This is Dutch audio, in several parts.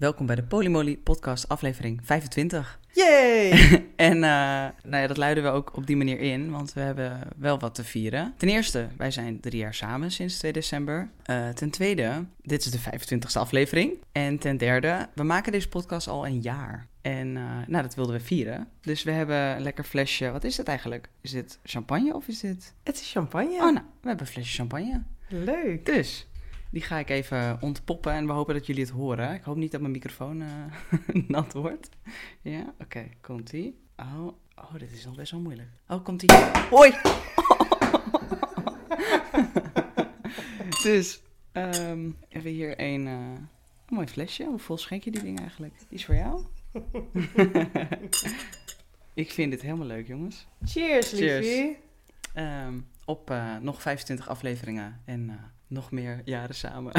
Welkom bij de Polymoly podcast aflevering 25. Yay! en uh, nou ja, dat luiden we ook op die manier in, want we hebben wel wat te vieren. Ten eerste, wij zijn drie jaar samen sinds 2 december. Uh, ten tweede, dit is de 25e aflevering. En ten derde, we maken deze podcast al een jaar. En uh, nou, dat wilden we vieren. Dus we hebben een lekker flesje. Wat is het eigenlijk? Is dit champagne of is dit... Het is champagne. Oh, nou, we hebben een flesje champagne. Leuk. Dus, die ga ik even ontpoppen en we hopen dat jullie het horen. Ik hoop niet dat mijn microfoon uh, nat wordt. Ja, oké, okay, komt-ie. Oh, oh, dit is nog best wel moeilijk. Oh, komt-ie. Hoi! dus, um, even hier een, uh, een mooi flesje. Hoe vol schenk je die ding eigenlijk? Die is voor jou? ik vind dit helemaal leuk, jongens. Cheers, liefie. Um, op uh, nog 25 afleveringen en uh, nog meer jaren samen.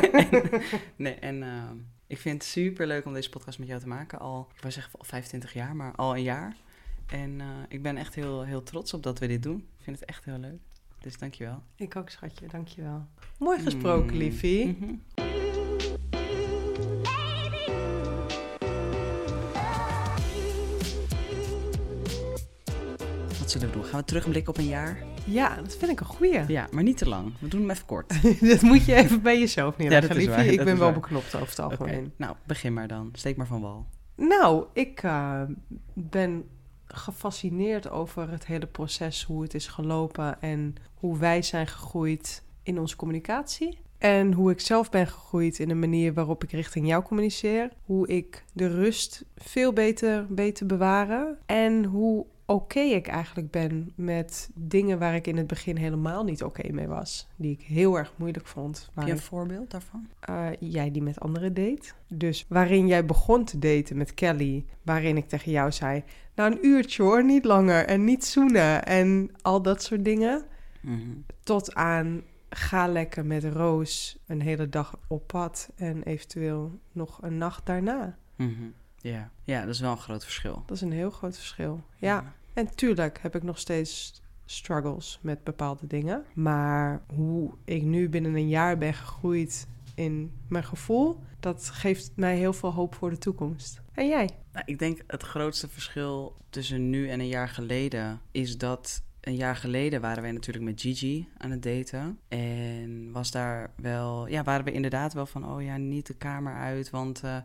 nee, en uh, ik vind het super leuk om deze podcast met jou te maken. Al, ik wou zeggen al 25 jaar, maar al een jaar. En ik ben echt heel, heel trots op dat we dit doen. Ik vind het echt heel leuk. Dus dankjewel. Ik ook, schatje. Dankjewel. Mooi gesproken, mm. liefie. Mm -hmm. Zullen we doen? Gaan we terug een blik op een jaar? Ja, dat vind ik een goeie. Ja, maar niet te lang. We doen hem even kort. dat moet je even bij jezelf neerleggen, ja, liefje. Ik dat ben wel waar. beknopt over het algemeen. Okay. Nou, begin maar dan. Steek maar van wal. Nou, ik uh, ben gefascineerd over het hele proces, hoe het is gelopen en hoe wij zijn gegroeid in onze communicatie. En hoe ik zelf ben gegroeid in de manier waarop ik richting jou communiceer. Hoe ik de rust veel beter, beter bewaren. En hoe oké okay ik eigenlijk ben met dingen waar ik in het begin helemaal niet oké okay mee was. Die ik heel erg moeilijk vond. Heb je een voorbeeld daarvan? Uh, jij die met anderen date. Dus waarin jij begon te daten met Kelly, waarin ik tegen jou zei... Nou, een uurtje hoor, niet langer. En niet zoenen en al dat soort dingen. Mhm. Mm -hmm. Tot aan ga lekker met Roos een hele dag op pad en eventueel nog een nacht daarna. Mm -hmm. Ja. ja, dat is wel een groot verschil. Dat is een heel groot verschil. Ja. ja. En tuurlijk heb ik nog steeds struggles met bepaalde dingen. Maar hoe ik nu binnen een jaar ben gegroeid in mijn gevoel, dat geeft mij heel veel hoop voor de toekomst. En jij? Nou, ik denk het grootste verschil tussen nu en een jaar geleden is dat een jaar geleden waren wij natuurlijk met Gigi aan het daten. En was daar wel, ja, waren we inderdaad wel van, oh ja, niet de kamer uit. Want uh,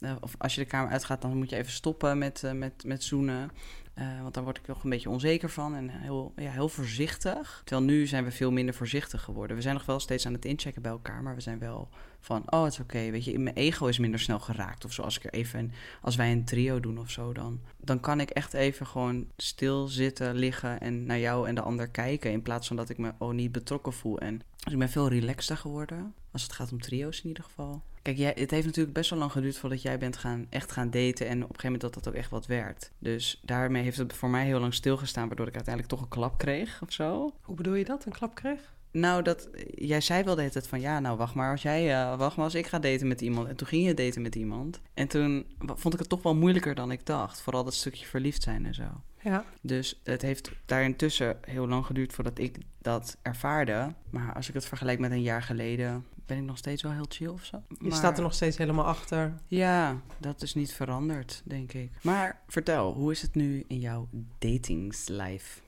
uh, of als je de kamer uitgaat, dan moet je even stoppen met, uh, met, met zoenen. Uh, want daar word ik toch een beetje onzeker van en heel, ja, heel voorzichtig. Terwijl nu zijn we veel minder voorzichtig geworden. We zijn nog wel steeds aan het inchecken bij elkaar, maar we zijn wel van, oh, het is oké. Weet je, mijn ego is minder snel geraakt. Of zo, als ik er even, als wij een trio doen of zo, dan, dan kan ik echt even gewoon stil zitten, liggen en naar jou en de ander kijken. In plaats van dat ik me oh, niet betrokken voel. En dus ik ben veel relaxter geworden. Als het gaat om trio's in ieder geval. Kijk, jij, het heeft natuurlijk best wel lang geduurd voordat jij bent gaan, echt gaan daten. En op een gegeven moment dat dat ook echt wat werd. Dus daarmee heeft het voor mij heel lang stilgestaan. Waardoor ik uiteindelijk toch een klap kreeg of zo. Hoe bedoel je dat, een klap kreeg? Nou, dat, jij zei wel de hele tijd van ja, nou wacht maar als jij, uh, wacht maar als ik ga daten met iemand. En toen ging je daten met iemand. En toen vond ik het toch wel moeilijker dan ik dacht. Vooral dat stukje verliefd zijn en zo. Ja. Dus het heeft daar intussen heel lang geduurd voordat ik dat ervaarde. Maar als ik het vergelijk met een jaar geleden, ben ik nog steeds wel heel chill of zo. Je staat er nog steeds helemaal achter. Ja, dat is niet veranderd, denk ik. Maar vertel, hoe is het nu in jouw datingslife?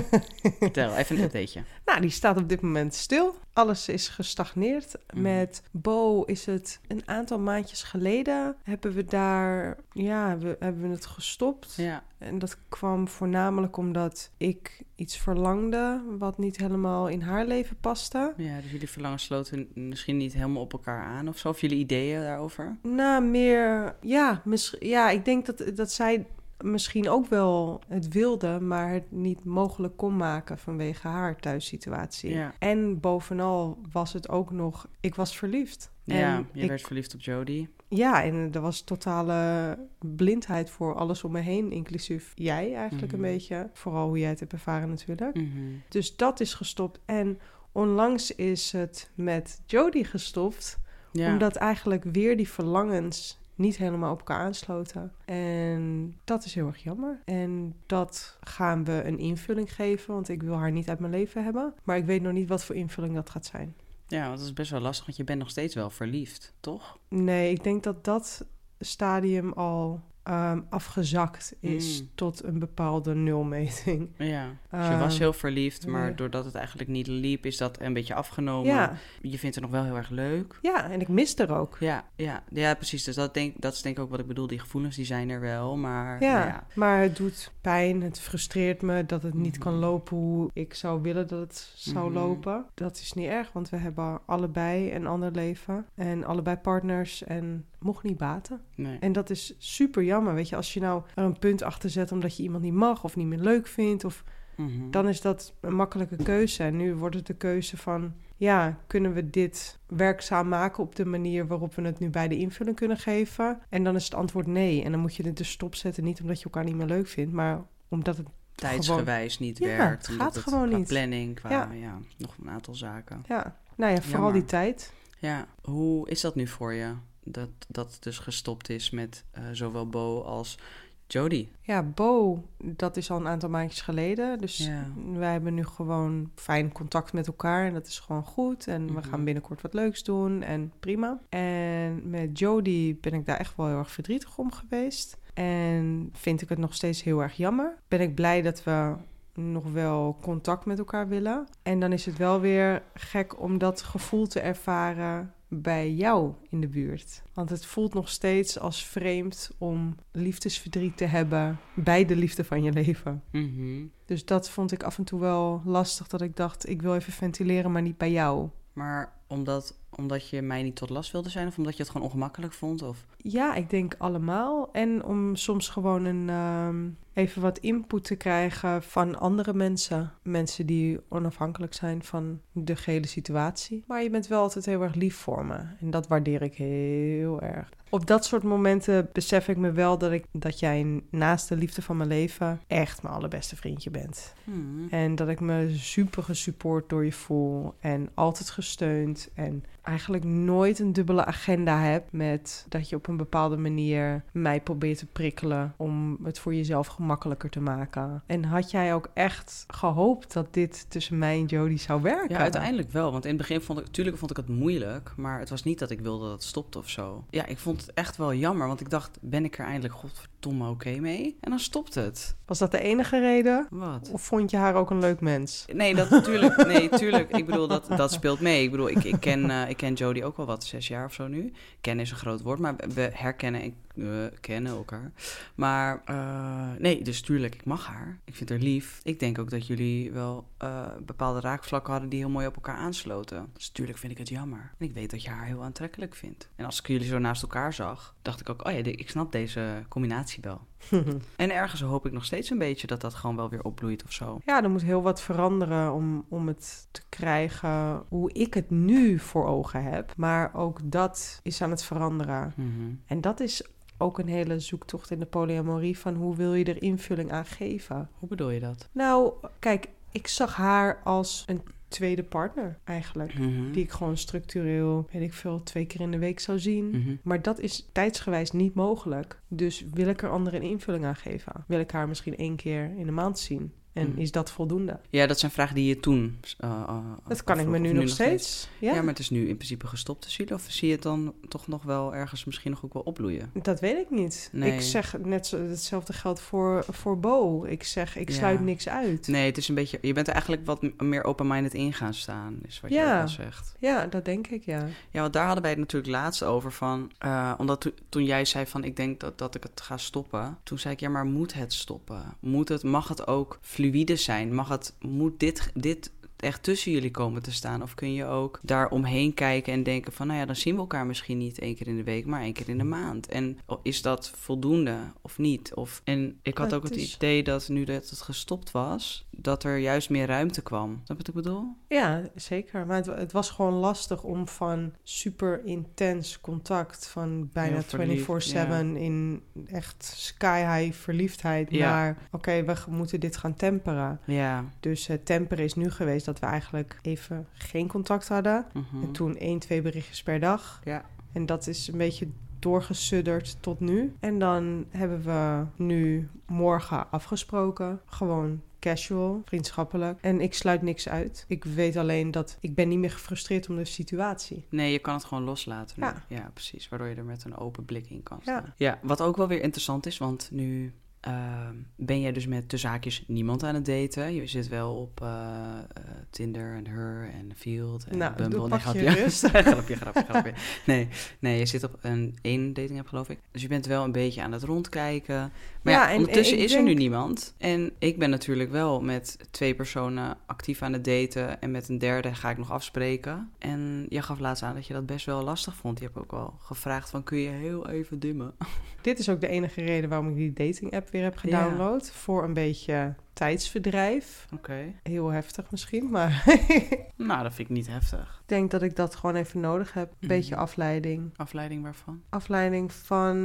vertel, even een updateje. Nou, die staat op dit moment stil. Alles is gestagneerd. Mhm. Met Bo is het een aantal maandjes geleden. Hebben we daar, ja, we, hebben we het gestopt. Ja. En dat kwam voornamelijk omdat ik iets verlangde wat niet helemaal in haar leven paste. Ja, dus jullie verlangen sloten misschien niet helemaal op elkaar aan of zo? Of jullie ideeën daarover? Nou, meer, ja, mis, ja ik denk dat, dat zij misschien ook wel het wilde, maar het niet mogelijk kon maken vanwege haar thuissituatie. Ja. En bovenal was het ook nog, ik was verliefd. Ja, en je ik, werd verliefd op Jodie. Ja, en er was totale blindheid voor alles om me heen, inclusief jij eigenlijk Mhm. een beetje. Vooral hoe jij het hebt ervaren natuurlijk. Mhm. Dus dat is gestopt. En onlangs is het met Jodie gestopt, Ja. omdat eigenlijk weer die verlangens niet helemaal op elkaar aansloten. En dat is heel erg jammer. En dat gaan we een invulling geven, want ik wil haar niet uit mijn leven hebben. Maar ik weet nog niet wat voor invulling dat gaat zijn. Ja, want dat is best wel lastig, want je bent nog steeds wel verliefd, toch? Nee, ik denk dat dat stadium al ehm, afgezakt is Mm. tot een bepaalde nulmeting. Ja. Dus je was Ehm, heel verliefd, maar doordat het eigenlijk niet liep, is dat een beetje afgenomen. Ja, Je vindt het nog wel heel erg leuk. ja, en ik mis er ook. Ja, ja, ja, precies. Dus dat, denk, dat is denk ik ook wat ik bedoel. Die gevoelens die zijn er wel, maar Ja, nou ja. maar het doet pijn. Het frustreert me dat het niet Mhm. kan lopen hoe ik zou willen dat het zou Mhm. lopen. Dat is niet erg, want we hebben allebei een ander leven. En allebei partners en mocht niet baten. Nee. En dat is super jammer. Weet je, als je nou er een punt achter zet omdat je iemand niet mag of niet meer leuk vindt, of, Mhm. dan is dat een makkelijke keuze. En nu wordt het de keuze van, ja, kunnen we dit werkzaam maken op de manier waarop we het nu bij de invulling kunnen geven? En dan is het antwoord nee. En dan moet je het dus stopzetten, niet omdat je elkaar niet meer leuk vindt, maar omdat het, Tijdsgewijs niet Ja, werkt. het gaat gewoon qua niet. planning, qua Ja. ja. nog een aantal zaken. ja, nou ja, vooral Jammer. die tijd. Ja, hoe is dat nu voor je? Dat dat dus gestopt is met eh, zowel Bo als Jody. Ja, Bo, dat is al een aantal maandjes geleden. Dus Ja. wij hebben nu gewoon fijn contact met elkaar. En dat is gewoon goed. En we Mhm. gaan binnenkort wat leuks doen. En prima. En met Jody ben ik daar echt wel heel erg verdrietig om geweest. En vind ik het nog steeds heel erg jammer. Ben ik blij dat we nog wel contact met elkaar willen. En dan is het wel weer gek om dat gevoel te ervaren bij jou in de buurt. Want het voelt nog steeds als vreemd om liefdesverdriet te hebben bij de liefde van je leven. Mhm. Dus dat vond ik af en toe wel lastig. Dat ik dacht, ik wil even ventileren, maar niet bij jou. Maar omdat, omdat je mij niet tot last wilde zijn of omdat je het gewoon ongemakkelijk vond? Of... Ja, ik denk allemaal. En om soms gewoon een, ehm, even wat input te krijgen van andere mensen. Mensen die onafhankelijk zijn van de gehele situatie. Maar je bent wel altijd heel erg lief voor me. En dat waardeer ik heel erg. Op dat soort momenten besef ik me wel dat, ik, dat jij naast de liefde van mijn leven echt mijn allerbeste vriendje bent. Hmm. En dat ik me super gesupport door je voel. En altijd gesteund. En eigenlijk nooit een dubbele agenda heb met dat je op een bepaalde manier mij probeert te prikkelen om het voor jezelf gemakkelijker te maken. En had jij ook echt gehoopt dat dit tussen mij en Jody zou werken? Ja, uiteindelijk wel. Want in het begin vond ik, natuurlijk vond ik het moeilijk, maar het was niet dat ik wilde dat het stopte of zo. Ja, ik vond het echt wel jammer, want ik dacht, ben ik er eindelijk godverdomme oké mee? En dan stopt het. Was dat de enige reden? Wat? Of vond je haar ook een leuk mens? Nee, dat natuurlijk. Nee, tuurlijk. Ik bedoel, dat, dat speelt mee. Ik bedoel, ik, ik, ken, eh, ik ken Jodie ook wel wat, zes jaar of zo nu. Kennen is een groot woord, maar we herkennen en we kennen elkaar. Maar eh, nee, dus tuurlijk, ik mag haar. Ik vind haar lief. Ik denk ook dat jullie wel eh, bepaalde raakvlakken hadden die heel mooi op elkaar aansloten. Dus tuurlijk vind ik het jammer. En ik weet dat je haar heel aantrekkelijk vindt. En als ik jullie zo naast elkaar zag, dacht ik ook, oh ja, ik snap deze combinatie wel. En ergens hoop ik nog steeds een beetje dat dat gewoon wel weer opbloeit of zo. Ja, er moet heel wat veranderen om, om het te krijgen hoe ik het nu voor ogen heb. Maar ook dat is aan het veranderen. Mhm. En dat is ook een hele zoektocht in de polyamorie van hoe wil je er invulling aan geven. Hoe bedoel je dat? Nou, kijk, ik zag haar als een tweede partner eigenlijk. Mhm. Die ik gewoon structureel, weet ik veel, twee keer in de week zou zien. Mhm. Maar dat is tijdsgewijs niet mogelijk. Dus wil ik er andere een invulling aan geven? Wil ik haar misschien één keer in de maand zien? En Mm. is dat voldoende? Ja, dat zijn vragen die je toen. eh, eh, Dat kan ik me nu nog steeds. Ja. Ja, maar het is nu in principe gestopt tussen jullie. Of zie je het dan toch nog wel ergens misschien nog ook wel opbloeien? dat weet ik niet. Nee. Ik zeg net zo, hetzelfde geldt voor, voor Bo. Ik zeg, ik Ja. sluit niks uit. Nee, het is een beetje. Je bent er eigenlijk wat meer open-minded in gaan staan, is wat je Ja. ook al zegt. Ja, dat denk ik, ja. Ja, want daar hadden wij het natuurlijk laatst over van. eh, omdat to- toen jij zei van ik denk dat, dat ik het ga stoppen. Toen zei ik, ja, maar moet het stoppen? Moet het, mag het ook fluïde zijn? Mag het, moet dit, dit echt tussen jullie komen te staan? Of kun je ook daar omheen kijken en denken van, nou ja, dan zien we elkaar misschien niet één keer in de week, maar één keer in de maand. En is dat voldoende of niet? Of, en ik had ook het is- idee dat nu dat het gestopt was, dat er juist meer ruimte kwam. Snap je wat ik bedoel? Ja, zeker. Maar het, het was gewoon lastig om van super intens contact, van bijna Heel verliefd, 24-7 in echt sky-high verliefdheid, Ja. naar oké, we moeten dit gaan temperen. Ja. Dus het temperen is nu geweest dat we eigenlijk even geen contact hadden. Mhm. En toen één, twee berichtjes per dag. Ja. En dat is een beetje doorgesudderd tot nu. En dan hebben we nu morgen afgesproken. Gewoon casual, vriendschappelijk. En ik sluit niks uit. Ik weet alleen dat ik ben niet meer gefrustreerd om de situatie. Nee, je kan het gewoon loslaten. nu. Ja. ja, precies. Waardoor je er met een open blik in kan Ja. staan. Ja, wat ook wel weer interessant is, want nu ehm, ben jij dus met de zaakjes niemand aan het daten. Je zit wel op eh, eh, Tinder en Her en Field en Nou, Bumble. doe- Nee, je grapje. rust. grapje, grapje, grapje. Nee, nee, je zit op een één dating app, geloof ik. Dus je bent wel een beetje aan het rondkijken. Maar ja, Ja, en ondertussen is er nu niemand. En ik ben natuurlijk wel met twee personen actief aan het daten. En met een derde ga ik nog afspreken. En jij gaf laatst aan dat je dat best wel lastig vond. Je hebt ook al gevraagd van, kun je heel even dimmen? Dit is ook de enige reden waarom ik die dating app weer heb Ja. gedownload. Voor een beetje tijdsverdrijf. Oké. Heel heftig misschien, maar Nou, dat vind ik niet heftig. ik denk dat ik dat gewoon even nodig heb. Een beetje Mhm. afleiding. Afleiding waarvan? Afleiding van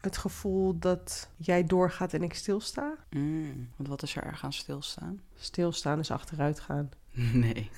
het gevoel dat jij doorgaat en ik stilsta. Mm, want wat is er erg aan stilstaan? Stilstaan is achteruit gaan. Nee.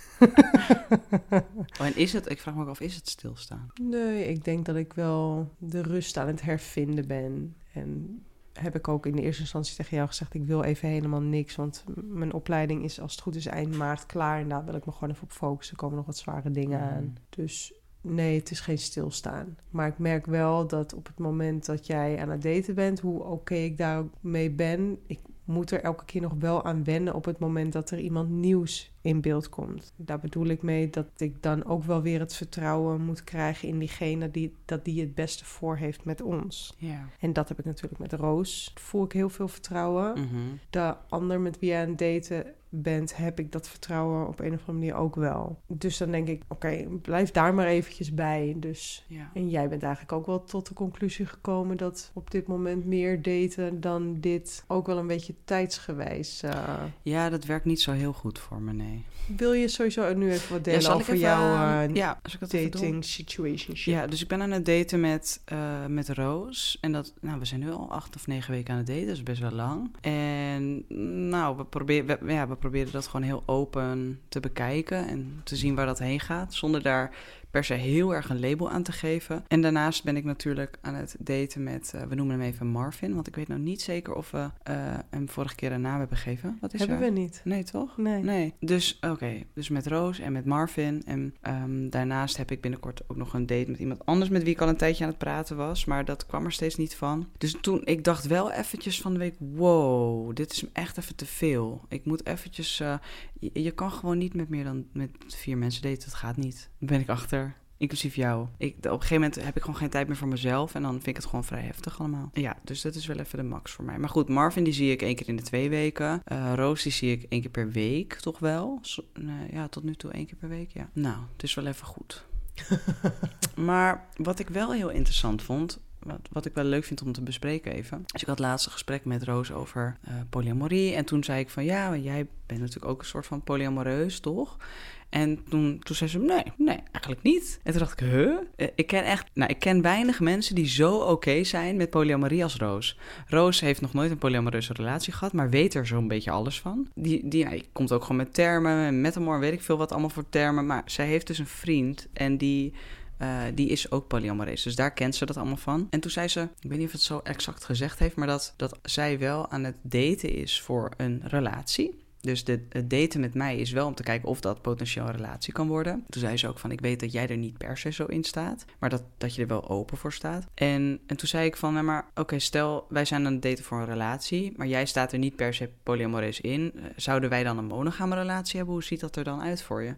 Oh, en is het, ik vraag me ook af, is het stilstaan? Nee, ik denk dat ik wel de rust aan het hervinden ben. En heb ik ook in de eerste instantie tegen jou gezegd... ik wil even helemaal niks, want mijn opleiding is als het goed is eind maart klaar... en daar wil ik me gewoon even op focussen. Er komen nog wat zware dingen Mhm. aan. Dus nee, het is geen stilstaan. Maar ik merk wel dat op het moment dat jij aan het daten bent... hoe oké ik daarmee ben... ik moet er elke keer nog wel aan wennen op het moment dat er iemand nieuws in beeld komt. Daar bedoel ik mee dat ik dan ook wel weer het vertrouwen moet krijgen in diegene die, dat die het beste voor heeft met ons. Ja. En dat heb ik natuurlijk met Roos. Voel ik heel veel vertrouwen. Mhm. De ander met wie je aan het daten bent, heb ik dat vertrouwen op een of andere manier ook wel. Dus dan denk ik, oké, blijf daar maar eventjes bij. Dus Ja. en jij bent eigenlijk ook wel tot de conclusie gekomen dat op dit moment meer daten dan dit ook wel een beetje tijdsgewijs. eh, ja, dat werkt niet zo heel goed voor me, nee. wil je sowieso nu even wat delen ik over even, jouw eh, ja, dating situation? Ja, dus ik ben aan het daten met, eh, met Roos. En dat, nou, we zijn nu al acht of negen weken aan het daten, dus best wel lang. En nou, we, proberen we, ja, we proberen dat gewoon heel open te bekijken en te zien waar dat heen gaat. Zonder daar per se heel erg een label aan te geven. En daarnaast ben ik natuurlijk aan het daten met, eh, we noemen hem even Marvin. Want ik weet nou niet zeker of we eh, hem vorige keer een naam hebben gegeven. Wat is Hebben er? we niet? Nee, toch? Nee. Nee, dus oké. Dus met Roos en met Marvin. En ehm, daarnaast heb ik binnenkort ook nog een date met iemand anders met wie ik al een tijdje aan het praten was. Maar dat kwam er steeds niet van. Dus toen, ik dacht wel eventjes van de week, wow, dit is me echt even te veel. Ik moet eventjes, eh, je, je kan gewoon niet met meer dan met vier mensen daten. Dat gaat niet. Daar ben ik achter. Inclusief jou. Ik, op een gegeven moment heb ik gewoon geen tijd meer voor mezelf. En dan vind ik het gewoon vrij heftig allemaal. Ja, dus dat is wel even de max voor mij. Maar goed, Marvin die zie ik één keer in de twee weken. Eh Roos die zie ik één keer per week, toch wel? Ja, tot nu toe één keer per week, ja. Nou, het is wel even goed. maar wat ik wel heel interessant vond... Wat, wat ik wel leuk vind om te bespreken even. Dus ik had laatst een gesprek met Roos over eh, polyamorie. En toen zei ik van ja, jij bent natuurlijk ook een soort van polyamoreus, toch? En toen, toen zei ze, nee, nee, eigenlijk niet. En toen dacht ik, huh? Eh, Ik ken echt, nou, ik ken weinig mensen die zo oké zijn met polyamorie als Roos. Roos heeft nog nooit een polyamoreuze relatie gehad, maar weet er zo'n beetje alles van. Die, die, nou, komt ook gewoon met termen, metamoor, weet ik veel wat allemaal voor termen. Maar zij heeft dus een vriend en die... eh, die is ook polyamoreus, dus daar kent ze dat allemaal van. En toen zei ze, ik weet niet of het zo exact gezegd heeft, maar dat, dat zij wel aan het daten is voor een relatie. Dus de, het daten met mij is wel om te kijken of dat potentieel een relatie kan worden. Toen zei ze ook van, ik weet dat jij er niet per se zo in staat, maar dat, dat je er wel open voor staat. En, en toen zei ik van, nou maar oké, stel wij zijn aan het daten voor een relatie, maar jij staat er niet per se polyamoreus in. Eh, Zouden wij dan een monogame relatie hebben? Hoe ziet dat er dan uit voor je?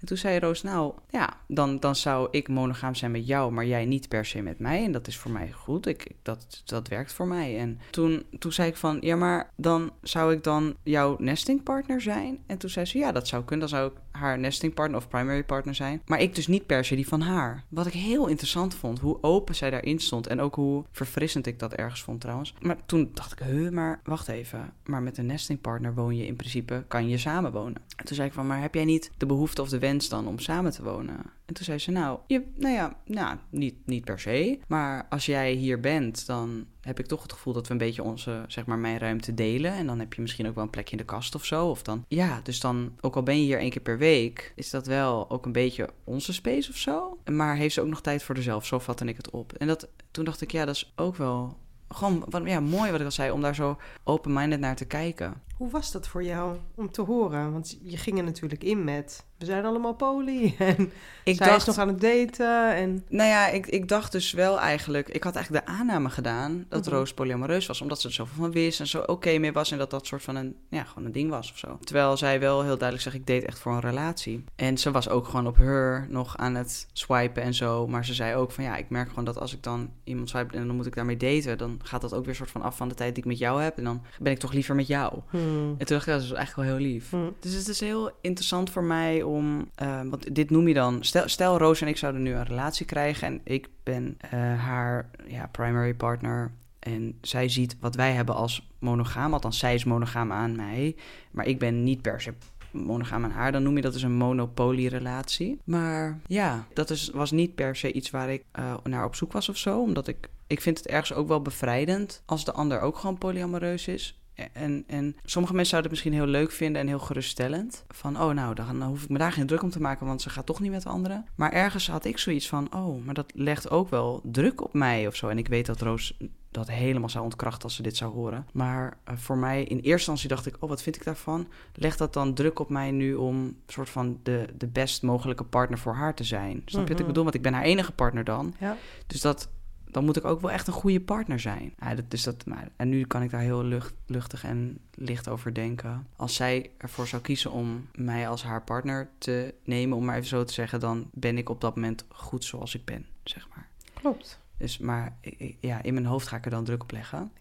En toen zei Roos, nou ja, dan, dan zou ik monogaam zijn met jou, maar jij niet per se met mij. En dat is voor mij goed. Ik, dat, dat werkt voor mij. En toen, toen zei ik van, ja, maar dan zou ik dan jouw nestingpartner zijn? En toen zei ze, ja, dat zou kunnen. Dan zou ik haar nestingpartner of primary partner zijn. Maar ik dus niet per se die van haar. Wat ik heel interessant vond, hoe open zij daarin stond. En ook hoe verfrissend ik dat ergens vond trouwens. Maar toen dacht ik, huh, maar wacht even. Maar met een nestingpartner woon je in principe, kan je samen wonen. En toen zei ik van, maar heb jij niet de behoefte of de dan om samen te wonen? En toen zei ze, nou, je, nou ja, nou, niet, niet per se. Maar als jij hier bent, dan heb ik toch het gevoel dat we een beetje onze, zeg maar, mijn ruimte delen. En dan heb je misschien ook wel een plekje in de kast of zo. Of dan, ja, dus dan, ook al ben je hier één keer per week, is dat wel ook een beetje onze space of zo. Maar heeft ze ook nog tijd voor zichzelf? Zo vatte ik het op. En dat, toen dacht ik, ja, dat is ook wel gewoon wat, ja, mooi wat ik al zei, om daar zo open-minded naar te kijken. Hoe was dat voor jou om te horen? Want je ging er natuurlijk in met... we zijn allemaal poli en Ik zij is nog aan het daten en... Nou ja, ik, ik dacht dus wel eigenlijk... Ik had eigenlijk de aanname gedaan dat Mhm. Roos polyamoreus was... omdat ze er zoveel van wist en zo oké mee was... en dat dat soort van een, ja, gewoon een ding was of zo. Terwijl zij wel heel duidelijk zegt... ik date echt voor een relatie. En ze was ook gewoon op haar nog aan het swipen en zo. Maar ze zei ook van ja, ik merk gewoon dat als ik dan iemand swipe... en dan moet ik daarmee daten... dan gaat dat ook weer soort van af van de tijd die ik met jou heb... en dan ben ik toch liever met jou. Hmm. En toen dacht ik, dat is eigenlijk wel heel lief. Hmm. Dus het is heel interessant voor mij om, eh, want dit noem je dan, stel, stel Roos en ik zouden nu een relatie krijgen en ik ben eh, haar ja, primary partner en zij ziet wat wij hebben als monogaam, althans zij is monogaam aan mij, maar ik ben niet per se monogaam aan haar, dan noem je dat dus een monopolierelatie. Maar ja, dat is, was niet per se iets waar ik eh, naar op zoek was of zo, omdat ik, ik vind het ergens ook wel bevrijdend als de ander ook gewoon polyamoreus is. En, en sommige mensen zouden het misschien heel leuk vinden en heel geruststellend. Van, oh nou, dan hoef ik me daar geen druk om te maken, want ze gaat toch niet met de anderen. Maar ergens had ik zoiets van, oh, maar dat legt ook wel druk op mij of zo. En ik weet dat Roos dat helemaal zou ontkrachten als ze dit zou horen. Maar eh, voor mij, in eerste instantie dacht ik, oh, wat vind ik daarvan? Legt dat dan druk op mij nu om soort van de, de best mogelijke partner voor haar te zijn? Snap je wat ik Mhm. bedoel? Want ik ben haar enige partner dan. Ja. Dus dat, dan moet ik ook wel echt een goede partner zijn. Ja, dat, dus dat, maar, en nu kan ik daar heel lucht, luchtig en licht over denken. Als zij ervoor zou kiezen om mij als haar partner te nemen, om maar even zo te zeggen, dan ben ik op dat moment goed zoals ik ben, zeg maar. Klopt, Dus, maar ja, in mijn hoofd ga ik er dan druk op leggen.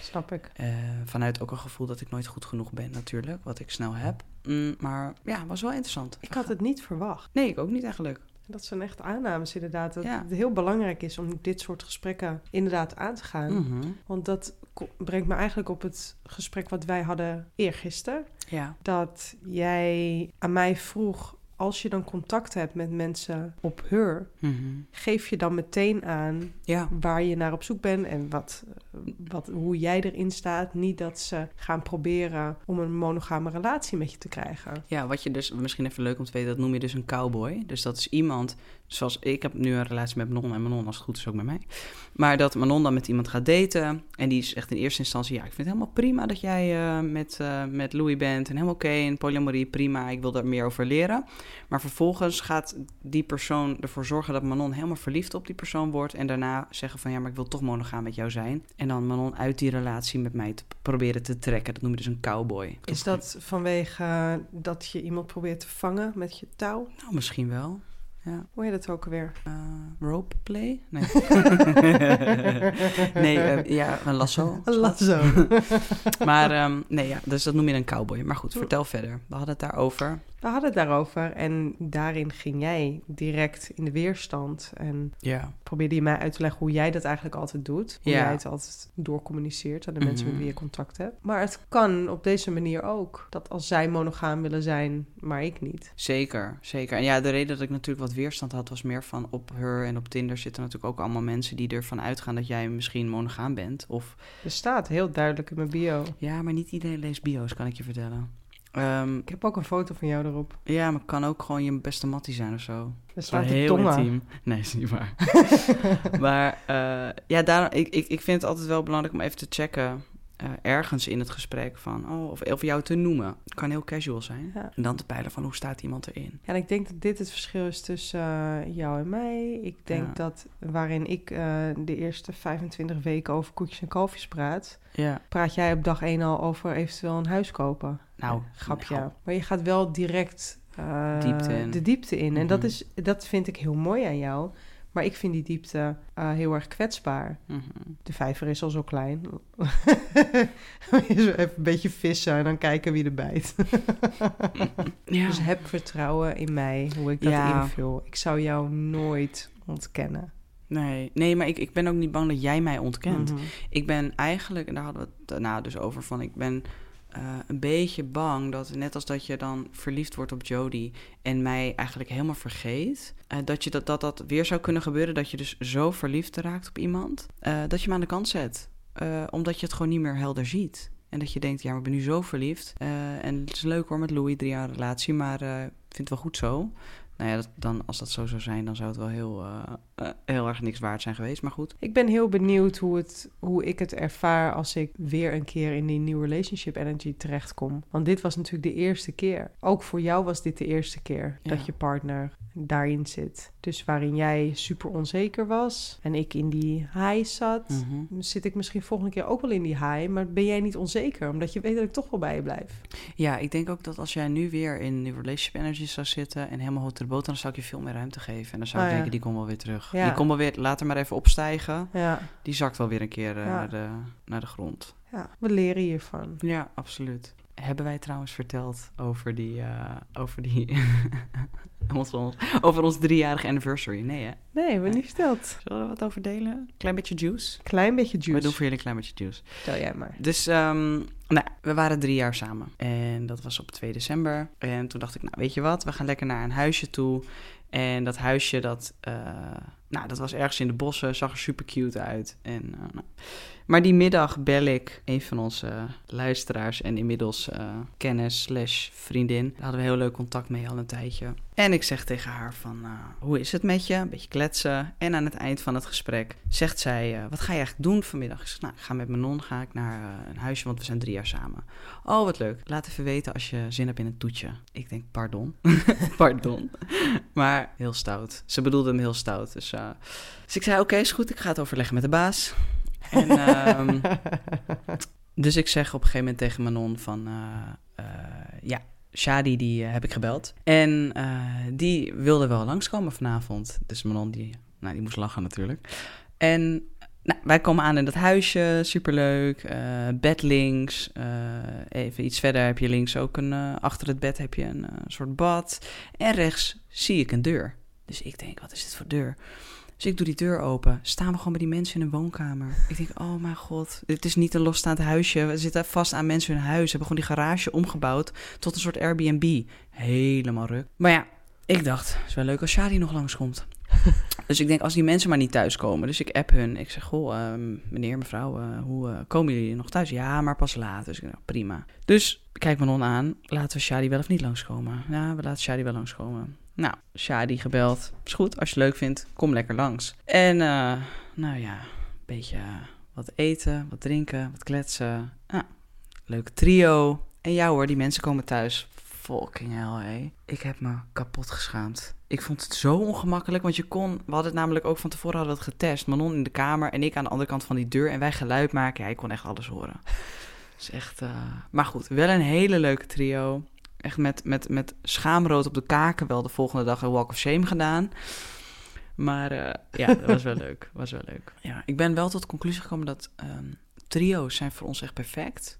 snap ik. Eh, vanuit ook een gevoel dat ik nooit goed genoeg ben, natuurlijk, wat ik snel heb. Mm, maar ja, was wel interessant. Ik had het niet verwacht. Nee, ik ook niet eigenlijk. Dat zijn echt aannames inderdaad. Dat Ja. het heel belangrijk is om dit soort gesprekken inderdaad aan te gaan. Mhm. Want dat brengt me eigenlijk op het gesprek wat wij hadden eergisteren. Ja. Dat jij aan mij vroeg, als je dan contact hebt met mensen op her, Mhm. geef je dan meteen aan Ja. waar je naar op zoek bent en wat, wat, hoe jij erin staat. Niet dat ze gaan proberen om een monogame relatie met je te krijgen. Ja, wat je dus misschien even leuk om te weten, dat noem je dus een cowboy. Dus dat is iemand, zoals ik heb nu een relatie met Manon en Manon als het goed is ook met mij. Maar dat Manon dan met iemand gaat daten en die zegt in eerste instantie, ja, ik vind het helemaal prima dat jij eh, met, eh, met Louis bent en helemaal oké en polyamorie, prima, ik wil daar meer over leren. Maar vervolgens gaat die persoon ervoor zorgen dat Manon helemaal verliefd op die persoon wordt en daarna zeggen van, ja, maar ik wil toch monogaam met jou zijn. En dan Manon uit die relatie met mij te proberen te trekken. Dat noem je dus een cowboy. Is dat vanwege eh, dat je iemand probeert te vangen met je touw? Nou, misschien wel. Ja. Hoe heet dat ook alweer? Uh, rope play? Nee. nee, uh, ja, een lasso. Een lasso. maar um, nee, ja, dus dat noem je een cowboy. Maar goed, vertel verder. We hadden het daarover. We hadden het daarover en daarin ging jij direct in de weerstand. En ja. probeerde je mij uit te leggen hoe jij dat eigenlijk altijd doet. Hoe Ja. jij het altijd doorcommuniceert aan de mensen Mhm. met wie je contact hebt. Maar het kan op deze manier ook. Dat als zij monogaam willen zijn, maar ik niet. Zeker, zeker. En ja, de reden dat ik natuurlijk wat weerstand had, was meer van op her en op Tinder zitten natuurlijk ook allemaal mensen die ervan uitgaan dat jij misschien monogaam bent. Of Er staat heel duidelijk in mijn bio. ja, maar niet iedereen leest bio's, kan ik je vertellen. Ehm, Ik heb ook een foto van jou erop. ja, maar het kan ook gewoon je beste mattie zijn of zo. Er staat heel tongen. intiem. Nee, is niet waar. maar eh, ja, daarom, ik, ik, ik vind het altijd wel belangrijk om even te checken... eh, ergens in het gesprek van... Oh, of, of jou te noemen. Het kan heel casual zijn. Ja. En dan te peilen van hoe staat iemand erin. Ja, en ik denk dat dit het verschil is tussen eh, jou en mij. Ik denk Ja. dat waarin ik eh, de eerste 25 weken over koekjes en kalfjes praat, Ja, praat jij op dag 1 al over eventueel een huis kopen. nou, Grapje. nou, Maar je gaat wel direct Diepte de diepte in. En dat, Mhm. is, dat vind ik heel mooi aan jou. Maar ik vind die diepte eh, heel erg kwetsbaar. mhm. De vijver is al zo klein. Even een beetje vissen en dan kijken wie er bijt. ja. Dus heb vertrouwen in mij, hoe ik dat Ja. invul. Ik zou jou nooit ontkennen. Nee, nee, maar ik, ik ben ook niet bang dat jij mij ontkent. Mhm. Ik ben eigenlijk, en daar hadden we het daarna dus over, van ik ben eh, een beetje bang dat net als dat je dan verliefd wordt op Jodie en mij eigenlijk helemaal vergeet, eh, dat, je dat, dat dat weer zou kunnen gebeuren, dat je dus zo verliefd raakt op iemand, eh, dat je hem aan de kant zet. Omdat je het gewoon niet meer helder ziet. En dat je denkt, ja, maar ben nu zo verliefd. en het is leuk hoor met Louis, drie jaar relatie, maar ik vind het wel goed zo. Nou ja, dat, dan, als dat zo zou zijn, dan zou het wel heel, eh, eh, heel erg niks waard zijn geweest, maar goed. Ik ben heel benieuwd hoe, het, hoe ik het ervaar als ik weer een keer in die nieuwe relationship energy terechtkom. Want dit was natuurlijk de eerste keer. Ook voor jou was dit de eerste keer Ja. dat je partner daarin zit. Dus waarin jij super onzeker was en ik in die high zat. Mhm. Zit ik misschien volgende keer ook wel in die high, maar ben jij niet onzeker? Omdat je weet dat ik toch wel bij je blijf. Ja, ik denk ook dat als jij nu weer in die relationship energy zou zitten en helemaal hot dan zou ik je veel meer ruimte geven. En dan zou ik ja. denken, die komt wel weer terug. Die komt wel weer, laat hem maar even opstijgen. Ja, Die zakt wel weer een keer eh, naar, de, naar de grond. ja. we leren hiervan. Ja, absoluut. Hebben wij trouwens verteld over die, eh, over die, over ons driejarige anniversary? Nee hè? Nee, we niet verteld. Zullen we wat over delen? Klein beetje juice? Klein beetje We juice. doen voor jullie een klein beetje juice. Vertel jij maar. Dus ehm, nou, we waren drie jaar samen. En dat was op 2 december. En toen dacht ik, nou weet je wat, we gaan lekker naar een huisje toe. En dat huisje, dat, eh, nou, dat was ergens in de bossen, zag er super cute uit. En, eh, nou. Maar die middag bel ik een van onze luisteraars en inmiddels eh, kennis slash vriendin. Daar hadden we heel leuk contact mee al een tijdje. En ik zeg tegen haar van, eh, hoe is het met je? Een beetje kletsen. En aan het eind van het gesprek zegt zij, eh, wat ga je eigenlijk doen vanmiddag? Ik zeg, nou, ik ga met mijn non ga ik naar eh, een huisje, want we zijn drie jaar samen. Oh, wat leuk. Laat even weten als je zin hebt in een toetje. Ik denk, pardon. pardon. Maar heel stout. Ze bedoelde hem heel stout. Dus, eh, dus ik zei, oké, is goed. Ik ga het overleggen met de baas. En, ehm, dus ik zeg op een gegeven moment tegen Manon van... eh, eh, ja, Shadi die eh, heb ik gebeld. En die wilde wel langskomen vanavond. Dus Manon die, nou, die moest lachen natuurlijk. En nou, wij komen aan in dat huisje, superleuk. bed links. even iets verder heb je links ook een... achter het bed heb je een soort bad. En rechts zie ik een deur. Dus ik denk, wat is dit voor deur? Dus ik doe die deur open. Staan we gewoon bij die mensen in een woonkamer. Ik denk, oh mijn god. Dit is niet een losstaand huisje. We zitten vast aan mensen hun huis. Hebben gewoon die garage omgebouwd tot een soort Airbnb. Helemaal ruk. Maar ja, ik dacht, het is wel leuk als Shadi nog langskomt. dus ik denk, als die mensen maar niet thuiskomen. Dus ik app hun. Ik zeg, goh, ehm, meneer, mevrouw, eh, hoe eh, komen jullie nog thuis? Ja, maar pas laat. Dus ik dacht, prima. Dus kijk Manon aan. Laten we Shadi wel of niet langskomen? Ja, we laten Shadi wel langskomen. Nou, Shadi gebeld. Is goed, als je het leuk vindt, kom lekker langs. En eh, nou ja, een beetje wat eten, wat drinken, wat kletsen. Ah, leuke trio. En ja hoor, die mensen komen thuis. Fucking hell, hé. Ik heb me kapot geschaamd. Ik vond het zo ongemakkelijk, want je kon... We hadden het namelijk ook van tevoren hadden het getest. Manon in de kamer en ik aan de andere kant van die deur. En wij geluid maken. Ik kon echt alles horen. is echt... eh, Maar goed, wel een hele leuke trio. Echt met, met, met schaamrood op de kaken wel de volgende dag een walk of shame gedaan. Maar eh, ja, dat was wel leuk. Was wel leuk. Ja, ik ben wel tot de conclusie gekomen dat ehm, trio's zijn voor ons echt perfect.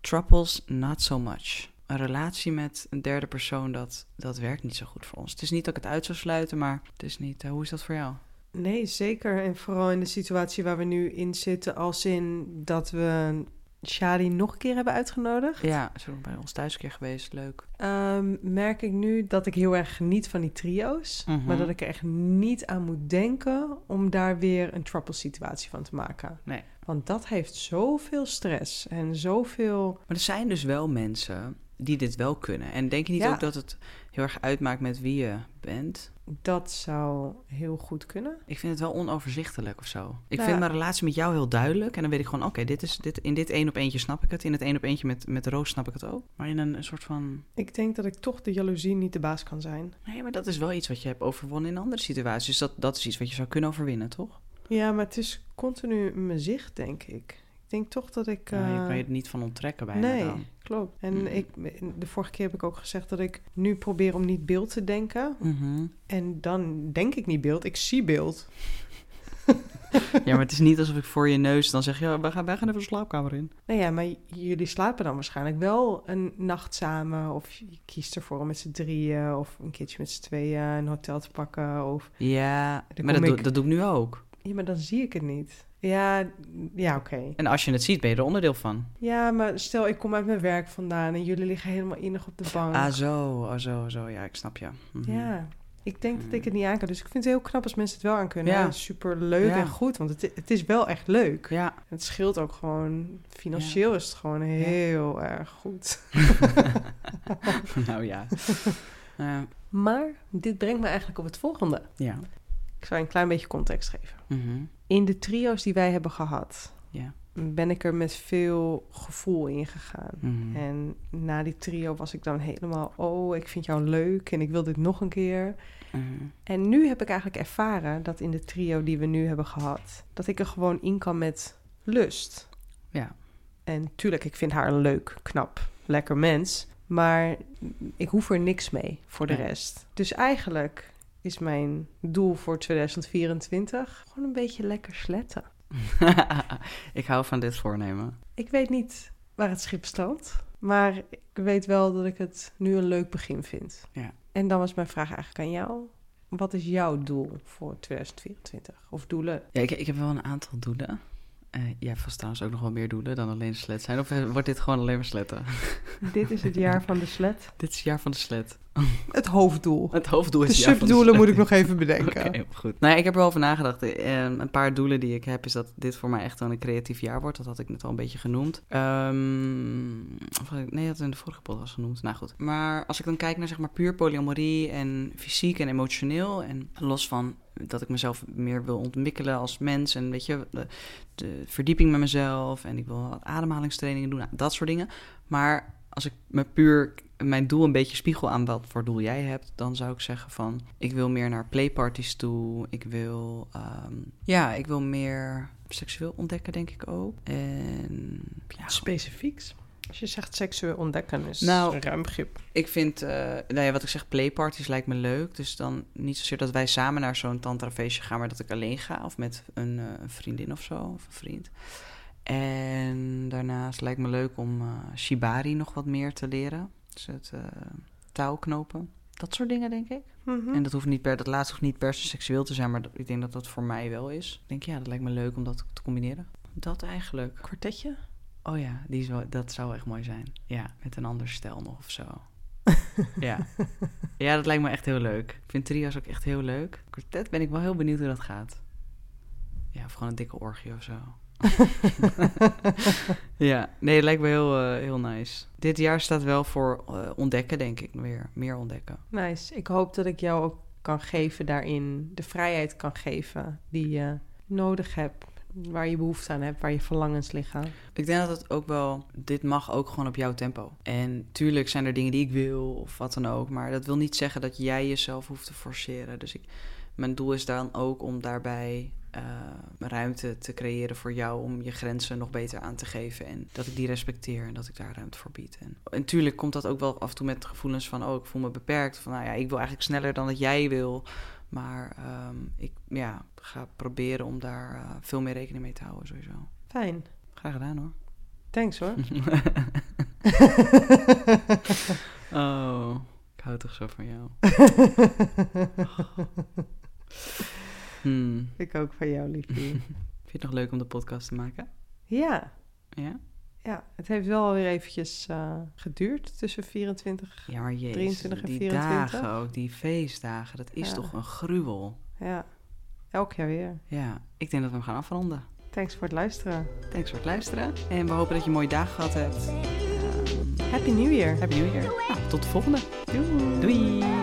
Troubles, not so much. Een relatie met een derde persoon, dat, dat werkt niet zo goed voor ons. Het is niet dat ik het uit zou sluiten, maar het is niet... eh, hoe is dat voor jou? Nee, zeker. En vooral in de situatie waar we nu in zitten, als in dat we Shadi nog een keer hebben uitgenodigd. Ja, ze is ook bij ons thuis een keer geweest. Leuk. Ehm, merk ik nu dat ik heel erg geniet van die trio's. Mhm. Maar dat ik er echt niet aan moet denken om daar weer een trouble situatie van te maken. Nee. Want dat heeft zoveel stress en zoveel... Maar er zijn dus wel mensen die dit wel kunnen. En denk je niet Ja. ook dat het heel erg uitmaakt met wie je bent? Dat zou heel goed kunnen. Ik vind het wel onoverzichtelijk of zo. Ik Ja. vind mijn relatie met jou heel duidelijk. En dan weet ik gewoon, oké, dit is dit, in dit één op eentje snap ik het. In het één op eentje met, met Roos snap ik het ook. Maar in een, een soort van... Ik denk dat ik toch de jaloezie niet de baas kan zijn. Nee, maar dat is wel iets wat je hebt overwonnen in andere situaties. Dus dat, dat is iets wat je zou kunnen overwinnen, toch? Ja, maar het is continu mijn zicht, denk ik. Ik denk toch dat ik... Ja, je eh, kan je er niet van onttrekken bijna nee, dan. Klopt. En Mm. ik, de vorige keer heb ik ook gezegd dat ik nu probeer om niet beeld te denken. Mhm. En dan denk ik niet beeld, ik zie beeld. Ja, maar het is niet alsof ik voor je neus dan zeg... Ja, wij gaan, wij gaan even de slaapkamer in. Nou ja, maar jullie slapen dan waarschijnlijk wel een nacht samen. Of je kiest ervoor om met z'n drieën of een keertje met z'n tweeën een hotel te pakken. Of... Ja, maar dat, doe, dat doe ik nu ook. Ja, maar dan zie ik het niet. Ja, ja oké. En als je het ziet, ben je er onderdeel van. Ja, maar stel ik kom uit mijn werk vandaan en jullie liggen helemaal innig op de bank. Ah, zo, oh, zo, zo. Ja, ik snap je. Mhm. Ja, ik denk dat ik het niet aan kan. Dus ik vind het heel knap als mensen het wel aan kunnen. Ja. Ja. Super leuk Ja. en goed, want het, het is wel echt leuk. Ja, Het scheelt ook gewoon, financieel is het gewoon heel erg goed. nou ja. Ja. Maar dit brengt me eigenlijk op het volgende. ja. Ik zal je een klein beetje context geven. Mhm. In de trio's die wij hebben gehad, ben ik er met veel gevoel in gegaan. Mhm. En na die trio was ik dan helemaal, oh, ik vind jou leuk en ik wil dit nog een keer. Mhm. En nu heb ik eigenlijk ervaren dat in de trio die we nu hebben gehad, dat ik er gewoon in kan met lust. Ja. En tuurlijk, ik vind haar leuk, knap, lekker mens. Maar ik hoef er niks mee voor de Nee. rest. Dus eigenlijk is mijn doel voor 2024 gewoon een beetje lekker sletten. ik hou van dit voornemen. Ik weet niet waar het schip strandt. Maar ik weet wel dat ik het nu een leuk begin vind. Ja. En dan was mijn vraag eigenlijk aan jou. Wat is jouw doel voor 2024? Of doelen? Ja, ik, ik heb wel een aantal doelen. Eh jij hebt vast trouwens ook nog wel meer doelen dan alleen slet zijn. Of eh, wordt dit gewoon alleen maar sletten? Dit is het jaar van de sled. dit is het jaar van de slet. Het hoofddoel. Het hoofddoel is De het jaar van de subdoelen slet. moet ik nog even bedenken. Oké, goed. Nou ja, ik heb er wel over nagedacht. Eh, een paar doelen die ik heb is dat dit voor mij echt wel een creatief jaar wordt. Dat had ik net al een beetje genoemd. Ehm, of ik- nee, dat in de vorige podcast genoemd. Nou goed. Maar als ik dan kijk naar zeg maar puur polyamorie en fysiek en emotioneel. En los van dat ik mezelf meer wil ontwikkelen als mens. En weet je, de, de verdieping met mezelf. En ik wil wat ademhalingstrainingen doen. Nou, dat soort dingen. Maar als ik me puur mijn doel een beetje spiegel aan wat voor doel jij hebt, dan zou ik zeggen van ik wil meer naar playparties toe. Ik wil ehm, ja, ik wil meer seksueel ontdekken, denk ik ook. En ja. Als je zegt seksueel ontdekken is Nou, een ruim begrip. ik vind, eh, nou ja, wat ik zeg, playparties lijkt me leuk. Dus dan niet zozeer dat wij samen naar zo'n tantrafeestje gaan, maar dat ik alleen ga. Of met een, eh, een vriendin of zo, of een vriend. En daarnaast lijkt me leuk om eh, shibari nog wat meer te leren. Dus het eh, touwknopen. Dat soort dingen, denk ik. Mhm. En dat hoeft niet per, dat laatste hoeft niet per se seksueel te zijn, maar dat- ik denk dat dat voor mij wel is. Ik denk, ja, dat lijkt me leuk om dat te combineren. Dat eigenlijk. Kwartetje? Oh ja, die is wel, dat zou echt mooi zijn. Ja, met een ander stijl nog of zo. ja. ja, dat lijkt me echt heel leuk. Ik vind trio's ook echt heel leuk. Quartet ben ik wel heel benieuwd hoe dat gaat. Ja, of gewoon een dikke orgie of zo. ja, nee, het lijkt me heel, eh, heel nice. Dit jaar staat wel voor eh, ontdekken, denk ik, weer. Meer ontdekken. Nice. Ik hoop dat ik jou ook kan geven daarin. De vrijheid kan geven die je nodig hebt. Waar je behoefte aan hebt, waar je verlangens liggen. Ik denk dat het ook wel, dit mag ook gewoon op jouw tempo. En tuurlijk zijn er dingen die ik wil of wat dan ook, maar dat wil niet zeggen dat jij jezelf hoeft te forceren. Dus ik, mijn doel is dan ook om daarbij eh, ruimte te creëren voor jou om je grenzen nog beter aan te geven. En dat ik die respecteer en dat ik daar ruimte voor bied. En, en tuurlijk komt dat ook wel af en toe met gevoelens van, oh, ik voel me beperkt. Van, nou ja, ik wil eigenlijk sneller dan dat jij wil. Maar ehm, ik ja, ga proberen om daar eh, veel meer rekening mee te houden, sowieso. Fijn. Graag gedaan hoor. Thanks hoor. oh, ik hou toch zo van jou. Hmm. ik ook van jou, liefje. Vind je het nog leuk om de podcast te maken? ja. Ja? Ja, het heeft wel weer eventjes eh, geduurd tussen 24. Ja, maar jezus, 23 en die 24. dagen ook, die feestdagen, dat is Ja. toch een gruwel. Ja, elk jaar weer. Ja, ik denk dat we hem gaan afronden. Thanks voor het luisteren. Thanks voor het luisteren. En we hopen dat je een mooie dag gehad hebt. Happy New Year. Happy New Year. Nou, tot de volgende. Doei. Doei!